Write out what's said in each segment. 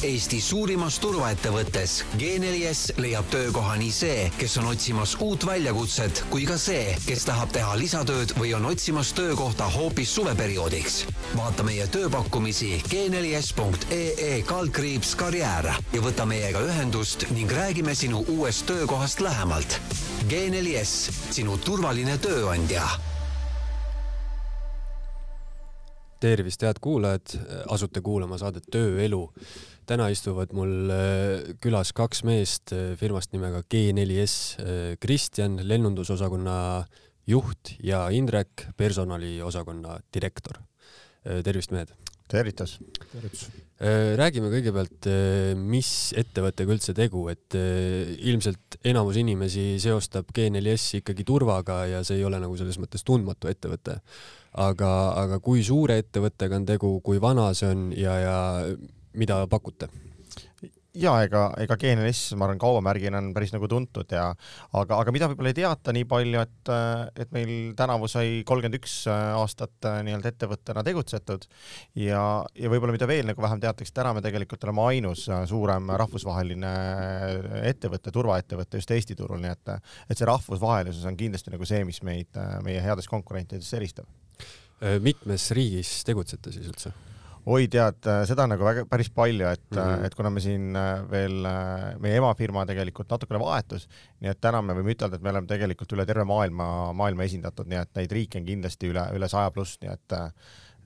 Eesti suurimas turvaettevõttes G4S leiab töökoha nii see, kes on otsimas uut väljakutset, kui ka see, kes tahab teha lisatööd või on otsimas töökohta hoopis suveperioodiks. vaata meie tööpakkumisi g4s.ee kaldkriips karjäär ja võta meiega ühendust ning räägime sinu uuest töökohast lähemalt. G4S, sinu turvaline tööandja tervist, head kuulajad, asute kuulama saadet Tööelu. Täna istuvad mul äh, külas kaks meest äh, firmast nimega G4S, äh, Kristjan, lennundusosakonna juht ja Indrek, personaliosakonna direktor. tervist, mehed! tervitus! tervitus! räägime kõigepealt, mis ettevõttega üldse tegu, et ilmselt enamus inimesi seostab G4S ikkagi turvaga ja see ei ole nagu selles mõttes tundmatu ettevõte aga, aga kui suure ettevõttega on tegu, kui vana see on ja, ja mida pakute? ja ega, ega GNS, ma arvan, kaubamärgina on päris nagu tuntud ja aga, aga mida võib-olla ei teata nii palju, et, et meil tänavu sai kolmkümmend üks aastat nii-öelda ettevõttena tegutsetud ja, ja võib-olla mida veel nagu vähem teatakse, täna me tegelikult oleme ainus suurem rahvusvaheline ettevõte, turvaettevõte just Eesti turul, nii et, et see rahvusvahelisus on kindlasti nagu see, mis meid, meie headest konkurentidest eristab Äh, mitmes riigis tegutsete siis üldse? Oi, tead, äh, seda on nagu väga, päris palju, et mm, -hmm. et kuna me siin veel, meie emafirma tegelikult natukene vahetus, nii et täna me võime ütelda, et me oleme tegelikult üle terve maailma, maailma esindatud, nii et neid riike on kindlasti üle, üle saja pluss, nii et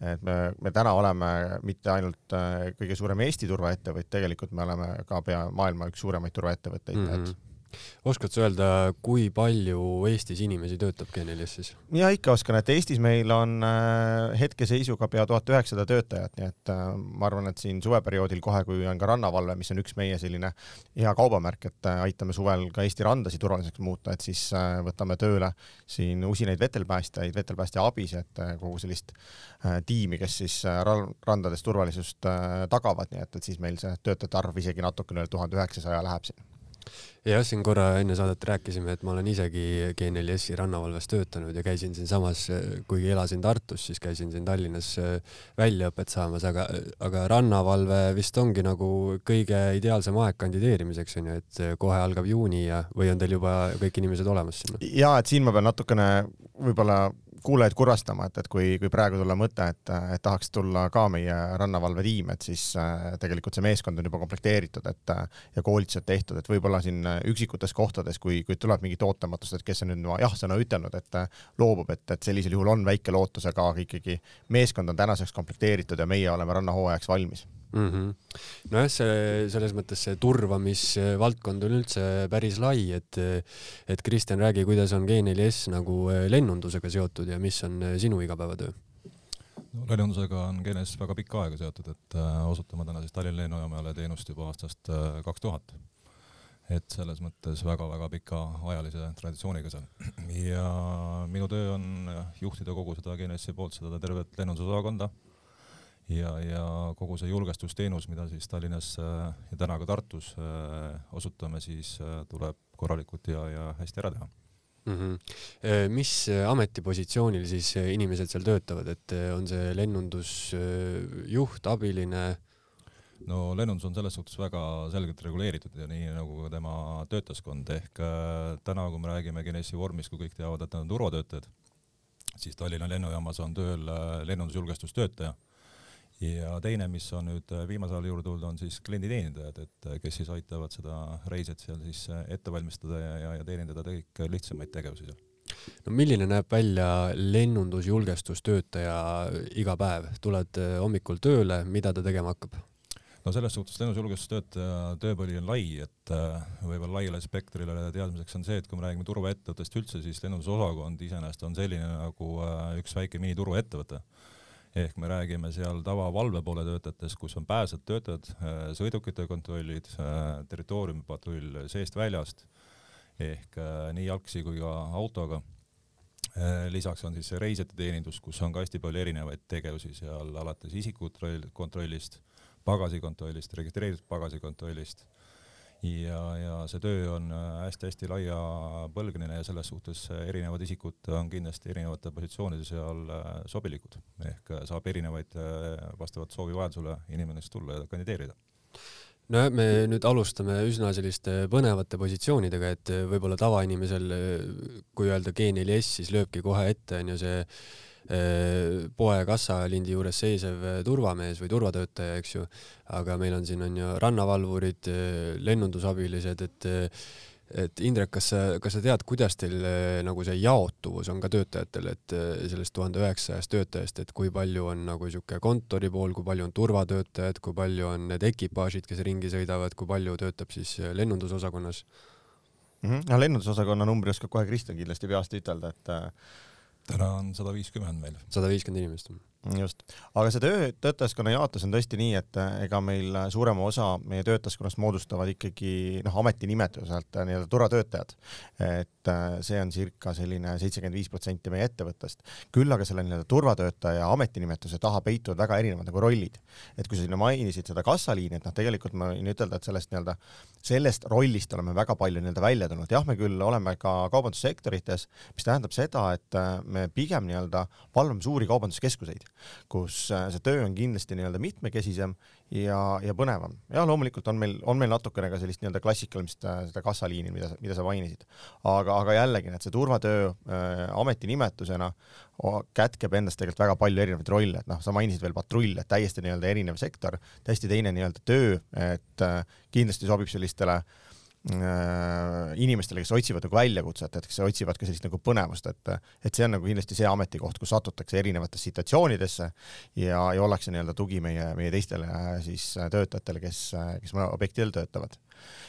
et me, me täna oleme mitte ainult kõige suurem Eesti turvaettevõte, tegelikult me oleme ka pea maailma üks suuremaid turvaettevõtteid mm, -hmm. et oskad sa öelda, kui palju Eestis inimesi töötab G4S-is? ja ikka oskan, et Eestis meil on äh, hetkeseisuga pea tuhat üheksasada töötajat, nii et äh, ma arvan, et siin suveperioodil kohe, kui on ka rannavalve, mis on üks meie selline hea kaubamärk, et äh, aitame suvel ka Eesti randasid turvaliseks muuta, et siis võtame tööle siin usinaid vetelpäästjaid, vetelpäästja abis, et kogu sellist tiimi, kes siis randades turvalisust tagavad, nii et, et siis meil see töötajate arv isegi natukene üle tuhande üheksasaja läheb siin jah, siin korra enne saadet rääkisime, et ma olen isegi G4S-i rannavalves töötanud ja käisin siinsamas, kuigi elasin Tartus, siis käisin siin Tallinnas äh, väljaõpet saamas, aga, aga rannavalve vist ongi nagu kõige ideaalsem aeg kandideerimiseks onju, et kohe algab juuni ja, või on teil juba kõik inimesed olemas sinna? ja et siin ma pean natukene võib-olla kuulajaid kurvastama, et, et kui, kui praegu tulla mõte, et, et tahaks tulla ka meie rannavalvetiim, et siis äh, tegelikult see meeskond on juba komplekteeritud, et ja koolitused tehtud, et võib-olla siin üksikutes kohtades, kui, kui tuleb mingit ootamatust, et kes on nüüd jah-sõna ütelnud, et loobub, et, et sellisel juhul on väike lootus, aga ikkagi meeskond on tänaseks komplekteeritud ja meie oleme rannahooajaks valmis. Mm -hmm.. nojah, see selles mõttes see turvamisvaldkond on üldse päris lai, et et Kristjan, räägi, kuidas on G4S nagu eh, lennundusega seotud ja mis on eh, sinu igapäevatöö? no lennundusega on G4S väga pikka aega seotud, et äh, osutame täna siis Tallinna lennujaamale teenust juba aastast kaks äh, tuhat et selles mõttes väga-väga pikaajalise traditsiooniga seal. ja minu töö on juhtida kogu seda GNS-i poolt seda tervet lennundusosakonda ja, ja kogu see julgestusteenus, mida siis Tallinnas äh, ja täna ka Tartus äh, osutame, siis äh, tuleb korralikult ja, ja hästi ära teha mm. -hmm. mis ametipositsioonil siis inimesed seal töötavad, et on see lennundusjuht, abiline? No lennundus on selles suhtes väga selgelt reguleeritud ja nii nagu ka tema töötajaskond. Ehk täna, kui me räägime Genesi vormis, kui kõik teavad, et nad on turvatöötajad, siis Tallinna lennujaamas on tööl lennundusjulgestustöötaja ja teine, mis on nüüd äh, viimasel ajal juurde tulnud, on siis klienditeenindajad, et äh, kes siis aitavad seda reiset seal siis äh, ette valmistada ja, ja, ja teenindada kõik lihtsamaid tegevusi seal. No milline näeb välja lennundusjulgestustöötaja iga päev, tuled hommikul tööle, mida ta tegema hakkab? No selles suhtes lennundusjulgestustöötaja tööpõli on lai, et võib-olla laiale spektrile teadmiseks on see, et kui me räägime turvaettevõttest üldse, siis lennundusosakond iseenesest on selline nagu üks väike miniturvaettevõte ehk me räägime seal tavalvalve poole töötajatest, kus on pääsed töötajad, äh, sõidukite kontrollid, äh, territooriumipatrull seest-väljast ehk äh, nii jalgsi kui ka autoga. lisaks on siis reisijate teenindus, kus on ka hästi palju erinevaid tegevusi seal alates isikukontroll, kontrollist, pagasikontrollist, registreeritud pagasikontrollist. Ja, ja see töö on hästi-hästi äh, laiapõlgneline ja selles suhtes äh, erinevad isikud on kindlasti erinevate positsioonide seal äh, sobilikud. Ehk saab erinevaid vastavalt soovi vajadusele inimene siis tulla ja kandideerida. No me nüüd alustame üsna selliste põnevate positsioonidega, et võib-olla tavainimesel, kui öelda G4S, siis lööbki kohe ette onju see eh, poe kassalindi juures seisev turvamees või turvatöötaja, eks ju. aga meil on siin on ju rannavalvurid, lennundusabilised, et et Indrek, kas sa, kas sa tead, kuidas teil nagu see jaotuvus on ka töötajatel, et sellest tuhande üheksasajast töötajast, et kui palju on nagu sihuke kontori pool, kui palju on turvatöötajad, kui palju on need ekipaažid, kes ringi sõidavad, kui palju töötab siis lennundusosakonnas mm? -hmm. no lennundusosakonna numbri oskab kohe Kristjan kindlasti peast ütelda, et täna on sada viiskümmend meil. sada viiskümmend inimest just, aga see töö, töötajaskonna jaotus on tõesti nii, et äh, ega meil äh, suurema osa meie töötajaskonnast moodustavad ikkagi noh, ametinimetuselt äh, nii-öelda turvatöötajad. et see on circa selline seitsekümmend viis protsenti meie ettevõttest. küll aga selle nii-öelda turvatöötaja ametinimetuse taha peituvad väga erinevad nagu rollid. et kui sa sinna mainisid seda kassaliini, et noh, tegelikult ma võin ütelda, et sellest nii-öelda, sellest rollist oleme väga palju nii-öelda välja tulnud. jah, me küll oleme ka kaubandussektorites, mis tähendab seda, et me pigem nii-öelda valvame suuri kaubanduskeskuseid kus äh, see töö on kindlasti nii-öelda mitmekesisem ja, ja põnevam. ja loomulikult on meil, on meil natukene ka sellist nii-öelda klassikalist äh, seda kassaliini, mida, mida sa mainisid. aga, aga jällegi, et see turvatöö äh, ametinimetusena kätkeb endas tegelikult väga palju erinevaid rolle, et noh, sa mainisid veel patrull, et täiesti nii-öelda erinev sektor, täiesti teine nii-öelda töö, et äh, kindlasti sobib sellistele Äh, inimestele, kes otsivad nagu väljakutset, et kes otsivad ka sellist nagu põnevust, et, et see on nagu kindlasti see ametikoht, kus satutakse erinevatesse situatsioonidesse ja, ja ollakse nii-öelda tugi meie, meie teistele äh, siis äh, töötajatele, kes, kes objektidel töötavad.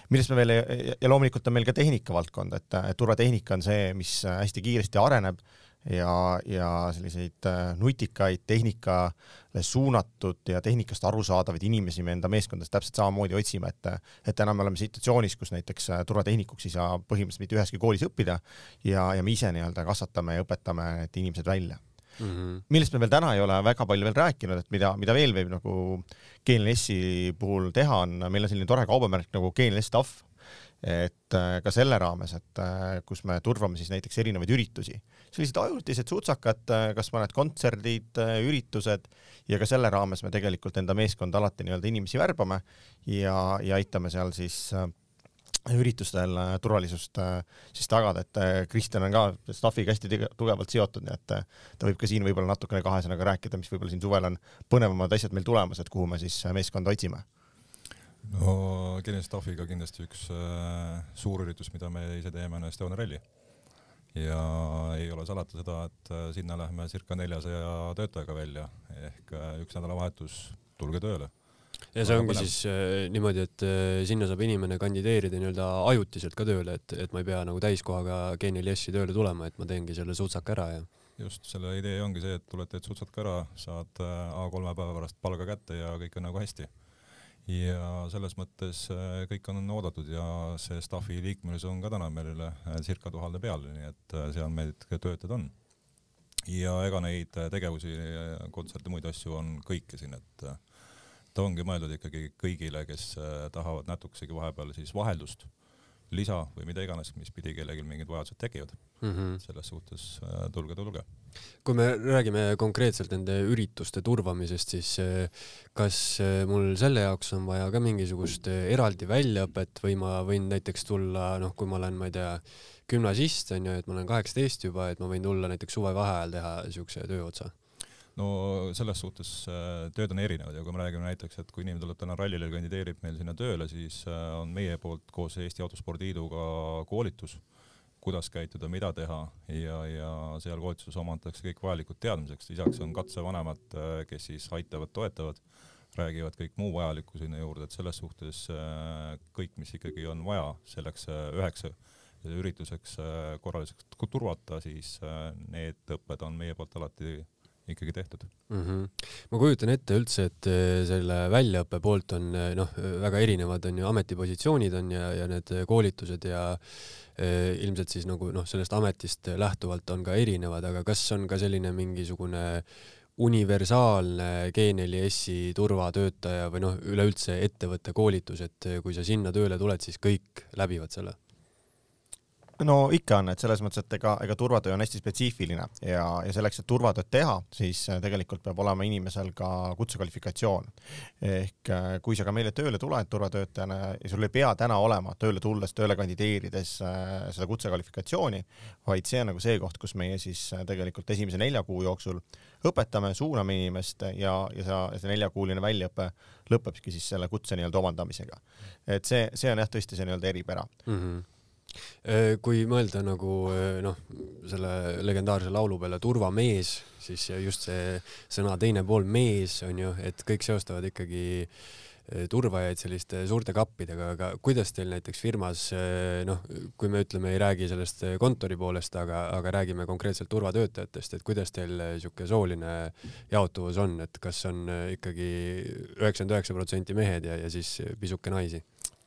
millest me veel ja loomulikult on meil ka tehnikavaldkond, et, et turvatehnika on see, mis hästi kiiresti areneb ja, ja selliseid äh, nutikaid tehnikale suunatud ja tehnikast arusaadavaid inimesi me enda meeskondades täpselt samamoodi otsime, et et täna me oleme situatsioonis, kus näiteks äh, turvatehnikuks ei saa põhimõtteliselt mitte üheski koolis õppida ja, ja me ise nii-öelda kasvatame ja õpetame need inimesed välja mm. -hmm. millest me veel täna ei ole väga palju veel rääkinud, et mida, mida veel võib nagu GNS-i puhul teha, on, meil on selline tore kaubamärk nagu GNS Staff et äh, ka selle raames, et kus me turvame siis näiteks erinevaid üritusi. Sellised ajutised sutsakad, äh, kas mõned kontserdid, äh, üritused ja ka selle raames me tegelikult enda meeskonda alati nii-öelda inimesi värbame ja, ja aitame seal siis äh, üritustel turvalisust siis tagada, et Kristjan on ka staffiga hästi tugevalt seotud, nii et ta võib ka siin võib-olla natukene kahe sõnaga rääkida, mis võib-olla siin suvel on põnevamad asjad meil tulemas, et kuhu me siis meeskonda otsime no Guinness Staffiga kindlasti üks äh, suurüritus, mida me ise teeme, on Estonia ralli ja ei ole salata seda, et äh, sinna lähme circa neljasaja töötajaga välja. Ehk äh, üks nädalavahetus, tulge tööle. ja see ongi siis äh, niimoodi, et äh, sinna saab inimene kandideerida nii-öelda ajutiselt ka tööle, et, et ma ei pea nagu täiskohaga G4S-i tööle tulema, et ma teengi selle sutsaka ära ja just, selle idee ongi see, et tuled, teed sutsaka ära, saad äh, A3 päeva pärast palga kätte ja kõik on nagu hästi ja selles mõttes äh, kõik on oodatud ja see staffi liikmelis on ka täna meil äh, circa tuhande peal, nii et äh, seal meid töötajad on. ja ega neid tegevusi, kontserte, muid asju on kõiki siin, et ta ongi mõeldud ikkagi kõigile, kes tahavad natukesegi vahepeal siis vaheldust lisa või mida iganes, mis pidi kellelgi mingid vajadused tekivad mm. -hmm. selles suhtes äh, tulge, tulge. kui me räägime konkreetselt nende ürituste turvamisest, siis äh, kas äh, mul selle jaoks on vaja ka mingisugust eraldi väljaõpet või ma võin näiteks tulla, noh, kui ma olen, ma ei tea, gümnasist onju, et ma olen kaheksateist juba, et ma võin tulla näiteks suvevaheajal teha siukse tööotsa no selles suhtes äh, tööd on erinevad ja kui me räägime näiteks, et kui inimene tuleb täna rallile, kandideerib meil sinna tööle, siis äh, on meie poolt koos Eesti Autospordi Liiduga koolitus, kuidas käituda, mida teha ja, ja seal koolituses omandatakse kõik vajalikud teadmiseks, lisaks on katsevanemad, äh, kes siis aitavad, toetavad, räägivad kõik muu vajalikku sinna juurde, et selles suhtes kõik, mis ikkagi on vaja selleks üheks ürituseks korraliseks turvata, siis need õpped on meie poolt alati ikkagi tehtud mm. -hmm. ma kujutan ette üldse, et äh, selle väljaõppe poolt on äh, noh, väga erinevad on ju ametipositsioonid on ja, ja need koolitused ja eh, ilmselt siis nagu noh, sellest ametist lähtuvalt on ka erinevad, aga kas on ka selline mingisugune universaalne G4S-i turvatöötaja või noh, üleüldse ettevõtte koolitus, et kui sa sinna tööle tuled, siis kõik läbivad selle? No ikka on, et selles mõttes, et ega, ega turvatöö on hästi spetsiifiline ja, ja selleks, et turvatööd teha, siis äh, tegelikult peab olema inimesel ka kutsekvalifikatsioon. ehk äh, kui sa ka meile tööle tuled turvatöötajana ja sul ei pea täna olema tööle tulles, tööle kandideerides äh, seda kutsekvalifikatsiooni, vaid see on nagu see koht, kus meie siis tegelikult esimese nelja kuu jooksul õpetame, suuname inimest ja, ja see, see neljakuuline väljaõpe lõpebki siis selle kutse nii-öelda omandamisega. et see, see on jah, tõesti see nii-öelda eripära mm. -hmm kui mõelda nagu äh, noh, selle legendaarse laulu peale Turvamees, siis just see sõna teine pool mees on ju, et kõik seostavad ikkagi äh, turvajaid selliste suurte kappidega, aga kuidas teil näiteks firmas noh, kui me ütleme, ei räägi sellest kontori poolest, aga, aga räägime konkreetselt turvatöötajatest, et kuidas teil niisugune sooline jaotuvus on, et kas on ikkagi üheksakümmend üheksa protsenti mehed ja, ja siis pisuke naisi?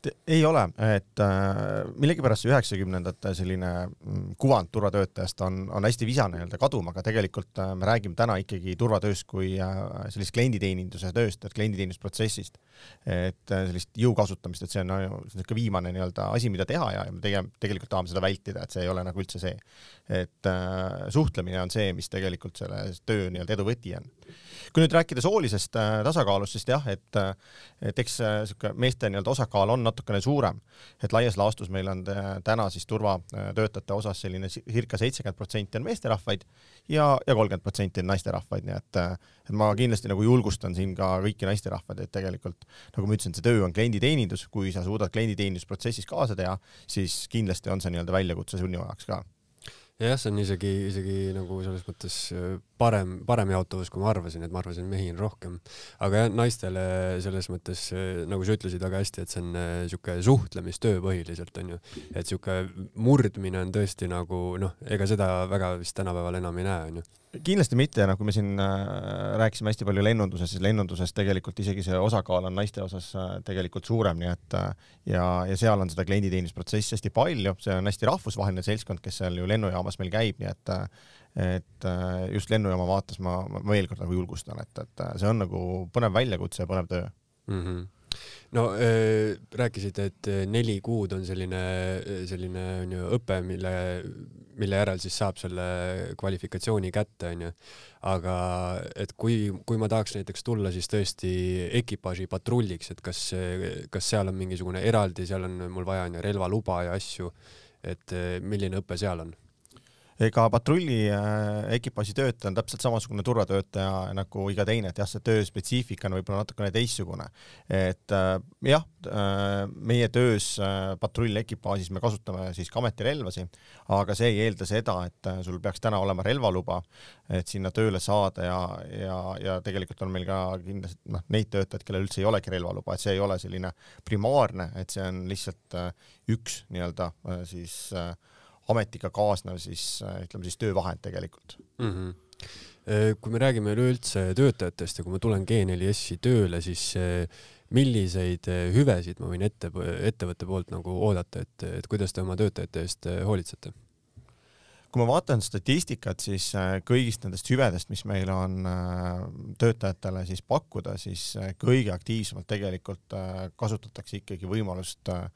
Ei ole, et äh, millegipärast see üheksakümnendate selline mm, kuvand turvatöötajast on, on hästi visane nii-öelda kaduma, aga tegelikult äh, me räägime täna ikkagi turvatööst kui äh, sellist klienditeeninduse tööst, et klienditeenindusprotsessist. et sellist jõu kasutamist, et see on niisugune viimane nii-öelda asi, mida teha ja me tegema, tegelikult tahame seda vältida, et see ei ole nagu üldse see. et suhtlemine on see, mis tegelikult selle töö nii-öelda edu võti on kui nüüd rääkida soolisest äh, tasakaalust, siis jah, et, äh, et eks niisugune äh, meeste nii-öelda osakaal on natukene suurem, et laias laastus meil on täna siis turvatöötajate osas selline circa seitsekümmend protsenti on meesterahvaid ja, ja kolmkümmend protsenti on naisterahvaid, nii et, et ma kindlasti nagu julgustan siin ka kõiki naisterahvaid, et tegelikult nagu ma ütlesin, see töö on klienditeenindus, kui sa suudad klienditeenindusprotsessis kaasa teha, siis kindlasti on see nii-öelda väljakutse sunniajaks ka. Jah, see on isegi, isegi nagu selles mõttes parem, parem jaotuvus, kui ma arvasin, et ma arvasin, et mehi on rohkem. aga jah, naistele selles mõttes, nagu sa ütlesid väga hästi, et see on niisugune suhtlemistöö põhiliselt onju, et niisugune murdmine on tõesti nagu noh, ega seda väga vist tänapäeval enam ei näe onju kindlasti mitte, nagu me siin äh, rääkisime hästi palju lennundusest, siis lennunduses tegelikult isegi see osakaal on naiste osas äh, tegelikult suurem, nii et äh, ja, ja seal on seda klienditeenindusprotsessi hästi palju, see on hästi rahvusvaheline seltskond, kes seal ju lennujaamas meil käib, nii et et äh, just lennujaama vaates ma, ma veel kord nagu julgustan, et, et äh, see on nagu põnev väljakutse ja põnev töö mm. -hmm no äh, rääkisite, et neli kuud on selline, selline on ju õpe, mille, mille järel siis saab selle kvalifikatsiooni kätte, onju. aga et kui, kui ma tahaks näiteks tulla siis tõesti ekipaaži patrulliks, et kas, kas seal on mingisugune eraldi, seal on mul vaja onju relvaluba ja asju, et milline õpe seal on? Ega patrulli äh, ekipaaži töötaja on täpselt samasugune turvatöötaja nagu iga teine, et jah, see töö spetsiifika on võib-olla natukene teistsugune. et äh, jah, äh, meie töös patrulli ekipaažis me kasutame siis ka ametirelvasi, aga see ei eelda seda, et sul peaks täna olema relvaluba, et sinna tööle saada ja, ja, ja tegelikult on meil ka kindlasti noh, neid töötajaid, kellel üldse ei olegi relvaluba, et see ei ole selline primaarne, et see on lihtsalt üks nii-öelda siis äh, ametiga kaasnev siis ütleme siis töövahend tegelikult mm. -hmm kui me räägime üleüldse töötajatest ja kui ma tulen G4S-i tööle, siis milliseid hüvesid ma võin ette, ettevõtte poolt nagu oodata, et, et kuidas te oma töötajate eest hoolitsete? kui ma vaatan statistikat, siis kõigist nendest hüvedest, mis meil on töötajatele siis pakkuda, siis kõige aktiivsemalt tegelikult kasutatakse ikkagi võimalust Äh,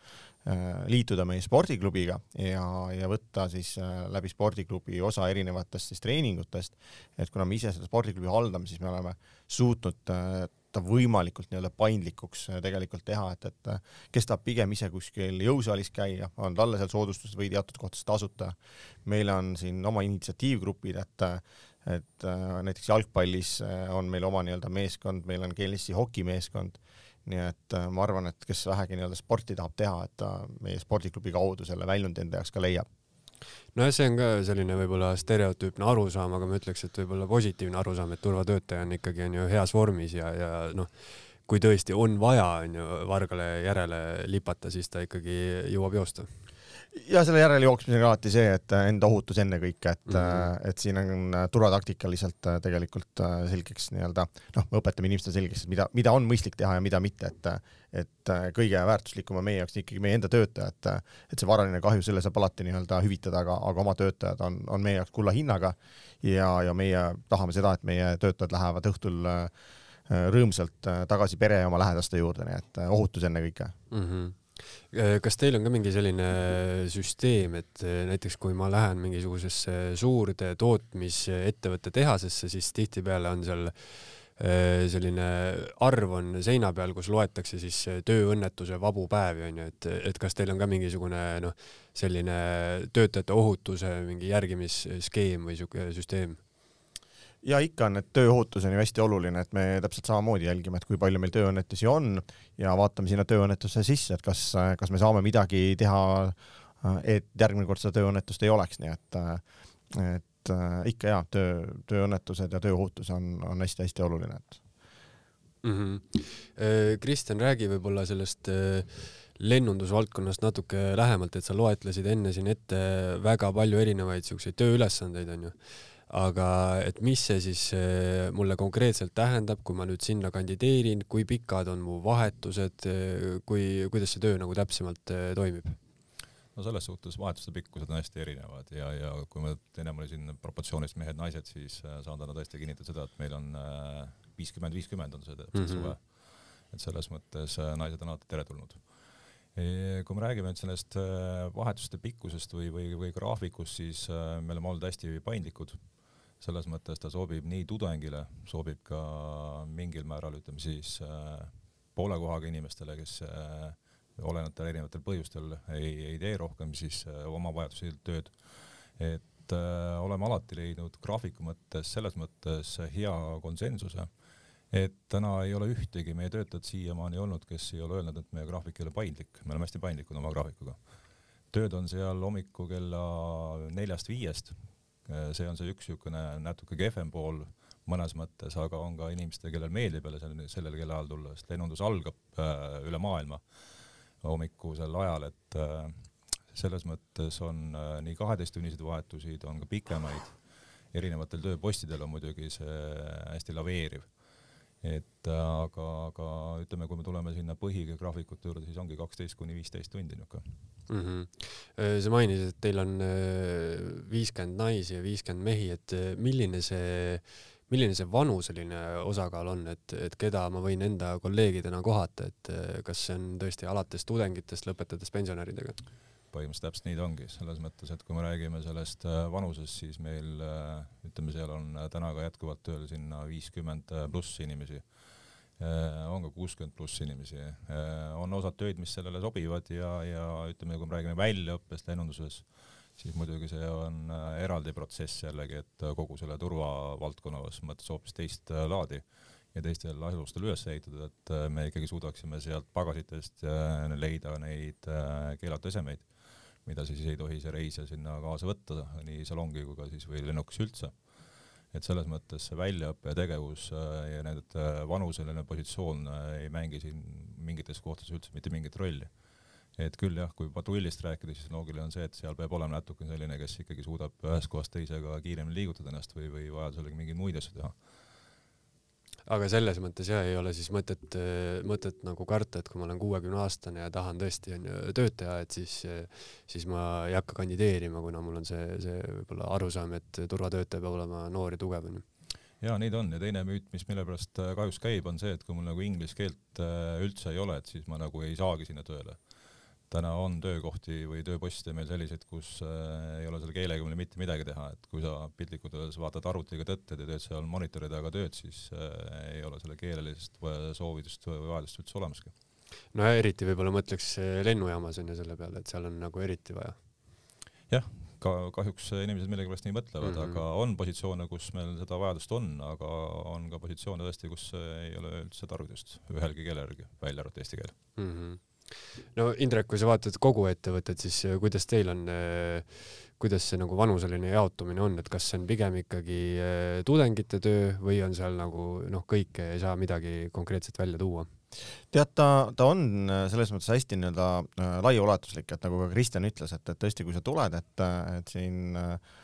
liituda meie spordiklubiga ja, ja võtta siis äh, läbi spordiklubi osa erinevatest siis treeningutest. et kuna me ise seda spordiklubi haldame, siis me oleme suutnud äh, ta võimalikult nii-öelda paindlikuks tegelikult teha, et, et kes tahab pigem ise kuskil jõusaalis käia, on talle seal soodustused või teatud kohtades tasuta. meil on siin oma initsiatiivgrupid, et et näiteks jalgpallis on meil oma nii-öelda meeskond, meil on GLS-i hokimeeskond nii et äh, ma arvan, et kes vähegi nii-öelda sporti tahab teha, et ta meie spordiklubi kaudu selle väljundi enda jaoks ka leiab. Nojah, see on ka selline võib-olla stereotüüpne arusaam, aga ma ütleks, et võib-olla positiivne arusaam, et turvatöötaja on ikkagi on ju heas vormis ja, ja noh, kui tõesti on vaja, on ju, vargale järele lipata, siis ta ikkagi jõuab joosta ja selle järele jooksmisega alati see, et äh, enda ohutus ennekõike, et mm, -hmm. et siin on äh, turvataktikaliselt tegelikult selgeks nii-öelda noh, me õpetame inimestele selgeks, mida, mida on mõistlik teha ja mida mitte, et et kõige väärtuslikum on meie jaoks ikkagi meie enda töötajad, et see varaline kahju, selle saab alati nii-öelda hüvitada, aga, aga oma töötajad on, on meie jaoks kulla hinnaga ja, ja meie tahame seda, et meie töötajad lähevad õhtul rõõmsalt tagasi pere ja oma lähedaste juurde, nii et ohutus ennekõike mm. -hmm kas teil on ka mingi selline süsteem, et näiteks kui ma lähen mingisugusesse suurde tootmisettevõtte tehasesse, siis tihtipeale on seal Äh, selline arv on seina peal, kus loetakse siis tööõnnetuse vabu päevi onju, et, et kas teil on ka mingisugune noh, selline töötajate ohutuse mingi järgimisskeem või siuke süsteem? Ja ikka on, et tööohutus on ju hästi oluline, et me täpselt samamoodi jälgime, et kui palju meil tööõnnetusi on ja vaatame sinna tööõnnetusse sisse, et kas, kas me saame midagi teha, et järgmine kord seda tööõnnetust ei oleks, nii et, et ikka jaa, töö, tööõnnetused ja tööohutus on, on hästi-hästi oluline, et mm. -hmm. Kristjan, räägi võib-olla sellest äh, lennundusvaldkonnast natuke lähemalt, et sa loetlesid enne siin ette väga palju erinevaid siukseid tööülesandeid, onju. Aga et mis see siis äh, mulle konkreetselt tähendab, kui ma nüüd sinna kandideerin, kui pikad on mu vahetused, kui, kuidas see töö nagu täpsemalt toimib? no selles suhtes vahetuste pikkused on hästi erinevad ja, ja kui me ennem oli siin proportsioonist mehed-naised, siis saan täna tõesti kinnitada seda, et meil on viiskümmend, viiskümmend on see täpselt mm -hmm. suve. et selles mõttes naised on alati teretulnud. Kui me räägime nüüd sellest vahetuste pikkusest või, või, või graafikust, siis me oleme olnud hästi paindlikud. Selles mõttes ta sobib nii tudengile, sobib ka mingil määral ütleme siis poole kohaga inimestele, kes olenevatel erinevatel põhjustel ei, ei tee rohkem siis äh, oma vajadusel tööd. et äh, oleme alati leidnud graafiku mõttes selles mõttes hea konsensuse, et täna ei ole ühtegi meie töötajat siiamaani olnud, kes ei ole öelnud, et meie graafik ei ole paindlik, me oleme hästi paindlikud oma graafikuga. tööd on seal hommiku kella neljast-viiest, äh, see on see üks niisugune natuke kehvem pool mõnes mõttes, aga on ka inimestel, kellel meeldib jälle sellel, sellel kellaajal tulla, sest lennundus algab äh, üle maailma hommikusel ajal, et äh, selles mõttes on äh, nii kaheteisttunniseid vahetusi, on ka pikemaid, erinevatel tööpostidel on muidugi see hästi laveeriv. Et äh, aga, aga ütleme, kui me tuleme sinna põhigraafikute juurde, siis ongi kaksteist kuni viisteist tundi niisugune mm. -hmm. sa mainisid, et teil on viiskümmend naisi ja viiskümmend mehi, et milline see milline see vanuseline osakaal on, et, et keda ma võin enda kolleegidena kohata, et kas see on tõesti alates tudengitest lõpetades pensionäridega? Põhimõtteliselt täpselt nii ta ongi, selles mõttes, et kui me räägime sellest eh, vanusest, siis meil eh, ütleme, seal on täna ka jätkuvalt tööl sinna viiskümmend pluss inimesi, on ka kuuskümmend pluss inimesi, on osad töid, mis sellele sobivad ja, ja ütleme, kui me räägime väljaõppest lennunduses, siis muidugi see on äh, eraldi protsess jällegi, et äh, kogu selle turvavaldkonnas mõttes hoopis teist äh, laadi ja teistel asustel üles ehitada, et me ikkagi suudaksime sealt pagasitest leida neid keelatud esemeid, mida siis ei tohi see reisija sinna kaasa võtta, nii salongi kui ka siis või lennukis üldse. et selles mõttes see väljaõpe ja tegevus ja need vanuseline positsioon ei mängi siin mingites kohtades üldse mitte mingit rolli et küll jah, kui patrullist rääkida, siis loogiline on see, et seal peab olema natuke selline, kes ikkagi suudab ühest kohast teise ka kiiremini liigutada ennast või, või vajadusel mingeid muid asju teha. Aga selles mõttes jah, ei ole siis mõtet, mõtet nagu karta, et kui ma olen kuuekümne aastane ja tahan tõesti onju tööd teha, et siis, siis ma ei hakka kandideerima, kuna mul on see, see võib-olla arusaam, et turvatöötaja peab olema noor ja tugev onju ja neid on. Ja teine müüt, mis mille pärast kahjuks käib, on see, et kui mul nagu inglise keelt äh, üldse ei ole, et siis ma nagu ei saagi sinna tööle täna on töökohti või tööposte meil selliseid, kus äh, ei ole selle keelega meil mitte midagi teha, et kui sa piltlikult öeldes vaatad arvutiga tõtted ja teed seal monitori taga tööd, siis äh, ei ole selle keelelisest soovidust või vajadust üldse olemaski. no ja eriti võib-olla mõtleks lennujaamas on ju selle peale, et seal on nagu eriti vaja. jah, ka kahjuks inimesed millegipärast nii mõtlevad mm, -hmm. aga on positsioone, kus meil seda vajadust on, aga on ka positsioone tõesti, kus ei ole üldse tarvidust ühelgi keele järgi, välja arvatud eesti keel mm. -hmm no Indrek, kui sa vaatad kogu ettevõtet, siis äh, kuidas teil on, äh, kuidas see nagu vanuseline jaotumine on, et kas see on pigem ikkagi äh, tudengite töö või on seal nagu noh, kõike ei saa midagi konkreetset välja tuua? tead, ta, ta on selles mõttes hästi nii-öelda laiaulatuslik, et nagu ka Kristjan ütles, et, et tõesti, kui sa tuled, et, et siin äh,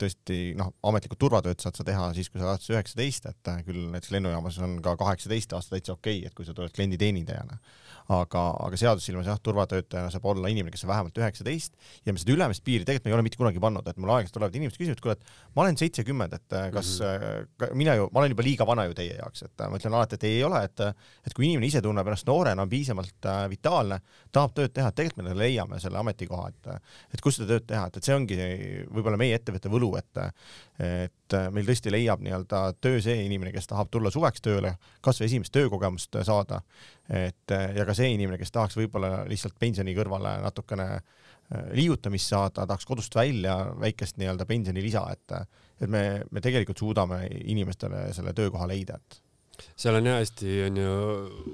tõesti noh, ametlikult turvatööd saad sa teha siis, kui sa oled üheksateist, et küll näiteks lennujaamas on ka kaheksateist aasta täitsa okei okay,, et kui sa tuled klienditeenindajana aga, aga seaduse silmas jah, turvatöötajana saab olla inimene, kes on vähemalt üheksateist ja me seda ülemist piiri tegelikult me ei ole mitte kunagi pannud, et mul aeg-ajalt tulevad inimesed küsivad, et kuule, et ma olen seitsekümmend, et äh, kas mm -hmm. mina ju, ma olen juba liiga vana ju teie jaoks, et äh, ma ütlen alati, et ei, ei ole, et et kui inimene ise tunneb ennast noorena, on piisavalt äh, vitaalne, tahab tööd teha, tegelikult me leiame selle ametikoha, et et kus seda tööd teha, et, et see ongi võib-olla meie ettevõtte võlu, et et meil tõesti leiab nii-öelda töö see inimene, kes tahab tulla suveks tööle, kasvõi esimest töökogemust saada. Et ja ka see inimene, kes tahaks võib-olla lihtsalt pensioni kõrvale natukene äh, liigutamist saada, tahaks kodust välja väikest nii-öelda pensionilisa, et et me, me tegelikult suudame inimestele selle töökoha leida, et seal on jah hästi, on ju,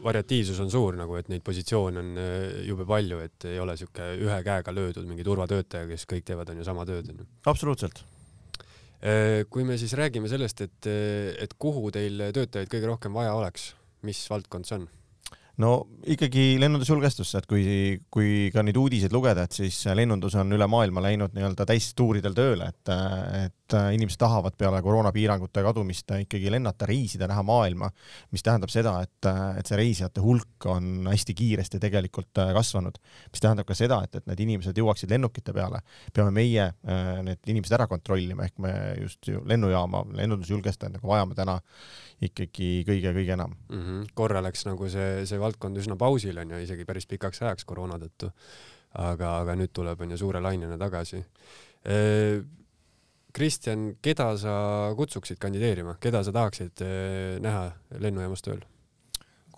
variatiivsus on suur nagu, et neid positsioone on äh, jube palju, et ei ole siuke ühe käega löödud mingi turvatöötaja, kes kõik teevad, on ju, sama tööd, on ju. absoluutselt. Äh, kui me siis räägime sellest, et, et kuhu teil töötajaid kõige rohkem vaja oleks, mis valdkond see on? No ikkagi lennundusjulgestus, et kui, kui ka neid uudiseid lugeda, et siis lennundus on üle maailma läinud nii-öelda täistuuridel tööle, et, et inimesed tahavad peale koroonapiirangute kadumist ikkagi lennata, reisida, näha maailma, mis tähendab seda, et, et see reisijate hulk on hästi kiiresti tegelikult kasvanud, mis tähendab ka seda, et, et need inimesed jõuaksid lennukite peale, peame meie need inimesed ära kontrollima, ehk me just ju lennujaama, lennundusjulgestajad nagu vajame täna ikkagi kõige-kõige enam mm. -hmm. korra läks nagu see, see valdkond üsna pausile onju, isegi päris pikaks ajaks koroona tõttu. aga, aga nüüd tuleb onju suure lainena tagasi. Kristjan, keda sa kutsuksid kandideerima, keda sa tahaksid näha lennujaamas tööl?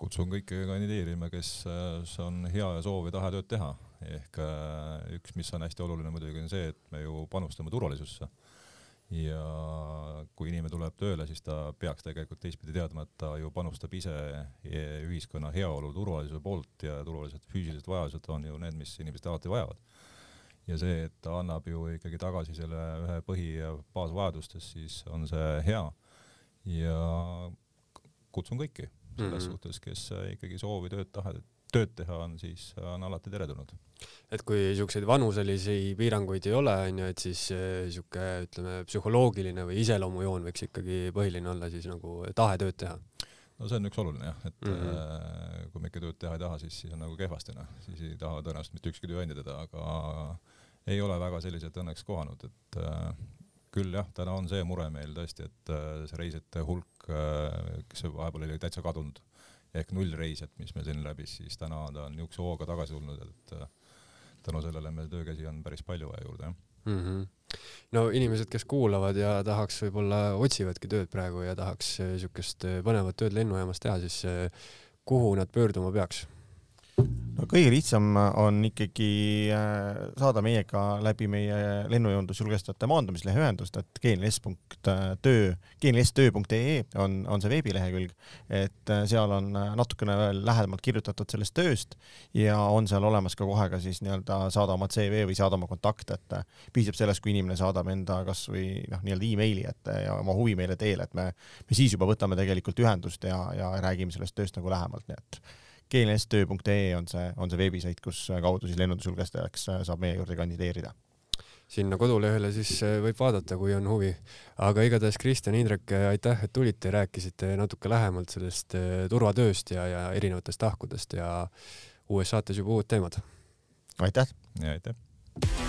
kutsun kõiki kandideerima, kes on hea ja soov ja tahe tööd teha, ehk üks, mis on hästi oluline muidugi on see, et me ju panustame turvalisusse ja kui inimene tuleb tööle, siis ta peaks tegelikult teistpidi teadma, et ta ju panustab ise ühiskonna heaolu turvalisuse poolt ja turvalised füüsilised vajadused on ju need, mis inimesed alati vajavad. ja see, et ta annab ju ikkagi tagasi selle ühe põhi- ja baasvajadustest, siis on see hea. ja kutsun kõiki selles mm -hmm. suhtes, kes ikkagi soovi tööd taha, tööd teha on, siis on alati teretulnud. et kui siukseid vanuselisi piiranguid ei ole, onju, et siis eh, siuke, ütleme, psühholoogiline või iseloomujoon võiks ikkagi põhiline olla siis nagu tahe tööd teha no see on üks oluline jah, et mm -hmm. kui me ikka tööd teha ei taha, siis, siis on nagu kehvasti noh, siis ei taha tõenäoliselt mitte ükski tööandja teda, aga ei ole väga selliselt õnneks kohanud, et äh, küll jah, täna on see mure meil tõesti, et see reisijate hulk, kes vahepeal oli täitsa kadunud ehk nullreisijat, mis meil siin läbis, siis täna ta on niisuguse hooga tagasi tulnud, et äh, tänu sellele meil töökäsi on päris palju vaja juurde, jah mm. -hmm. no inimesed, kes kuulavad ja tahaks võib-olla, otsivadki tööd praegu ja tahaks niisugust äh, põnevat tööd lennujaamas teha, siis äh, kuhu nad pöörduma peaks? No kõige lihtsam on ikkagi äh, saada meiega läbi meie lennujoondusjulgestajate maandumislehe ühendust, et gns.töö, gnstöö.ee on, on see veebilehekülg, et äh, seal on äh, natukene veel lähemalt kirjutatud sellest tööst ja on seal olemas ka kohe ka siis nii-öelda saada oma CV või saada oma kontakt, et piisab sellest, kui inimene saadab enda kasvõi noh, nii-öelda emaili, et ja oma huvi meile teele, et me, me siis juba võtame tegelikult ühendust ja, ja räägime sellest tööst nagu lähemalt, nii et gnstöö.ee on see, on see veebisait, kus kaudu siis lennundusjulgestajaks saab meie juurde kandideerida sinna kodulehele siis äh, võib vaadata, kui on huvi. aga igatahes Kristjan, Indrek, aitäh, et tulite ja rääkisite natuke lähemalt sellest äh, turvatööst ja, ja erinevatest tahkudest ja uues saates juba uued teemad. aitäh! ja aitäh!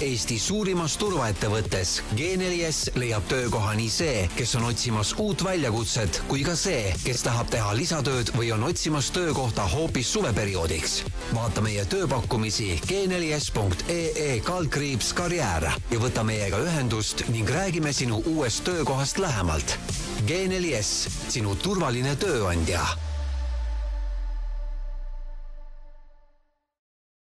Eesti suurimas turvaettevõttes G4S leiab töökoha nii see, kes on otsimas uut väljakutset, kui ka see, kes tahab teha lisatööd või on otsimas töökohta hoopis suveperioodiks. vaata meie tööpakkumisi g4s.ee kaldkriips karjäär ja võta meiega ühendust ning räägime sinu uuest töökohast lähemalt. G4S, sinu turvaline tööandja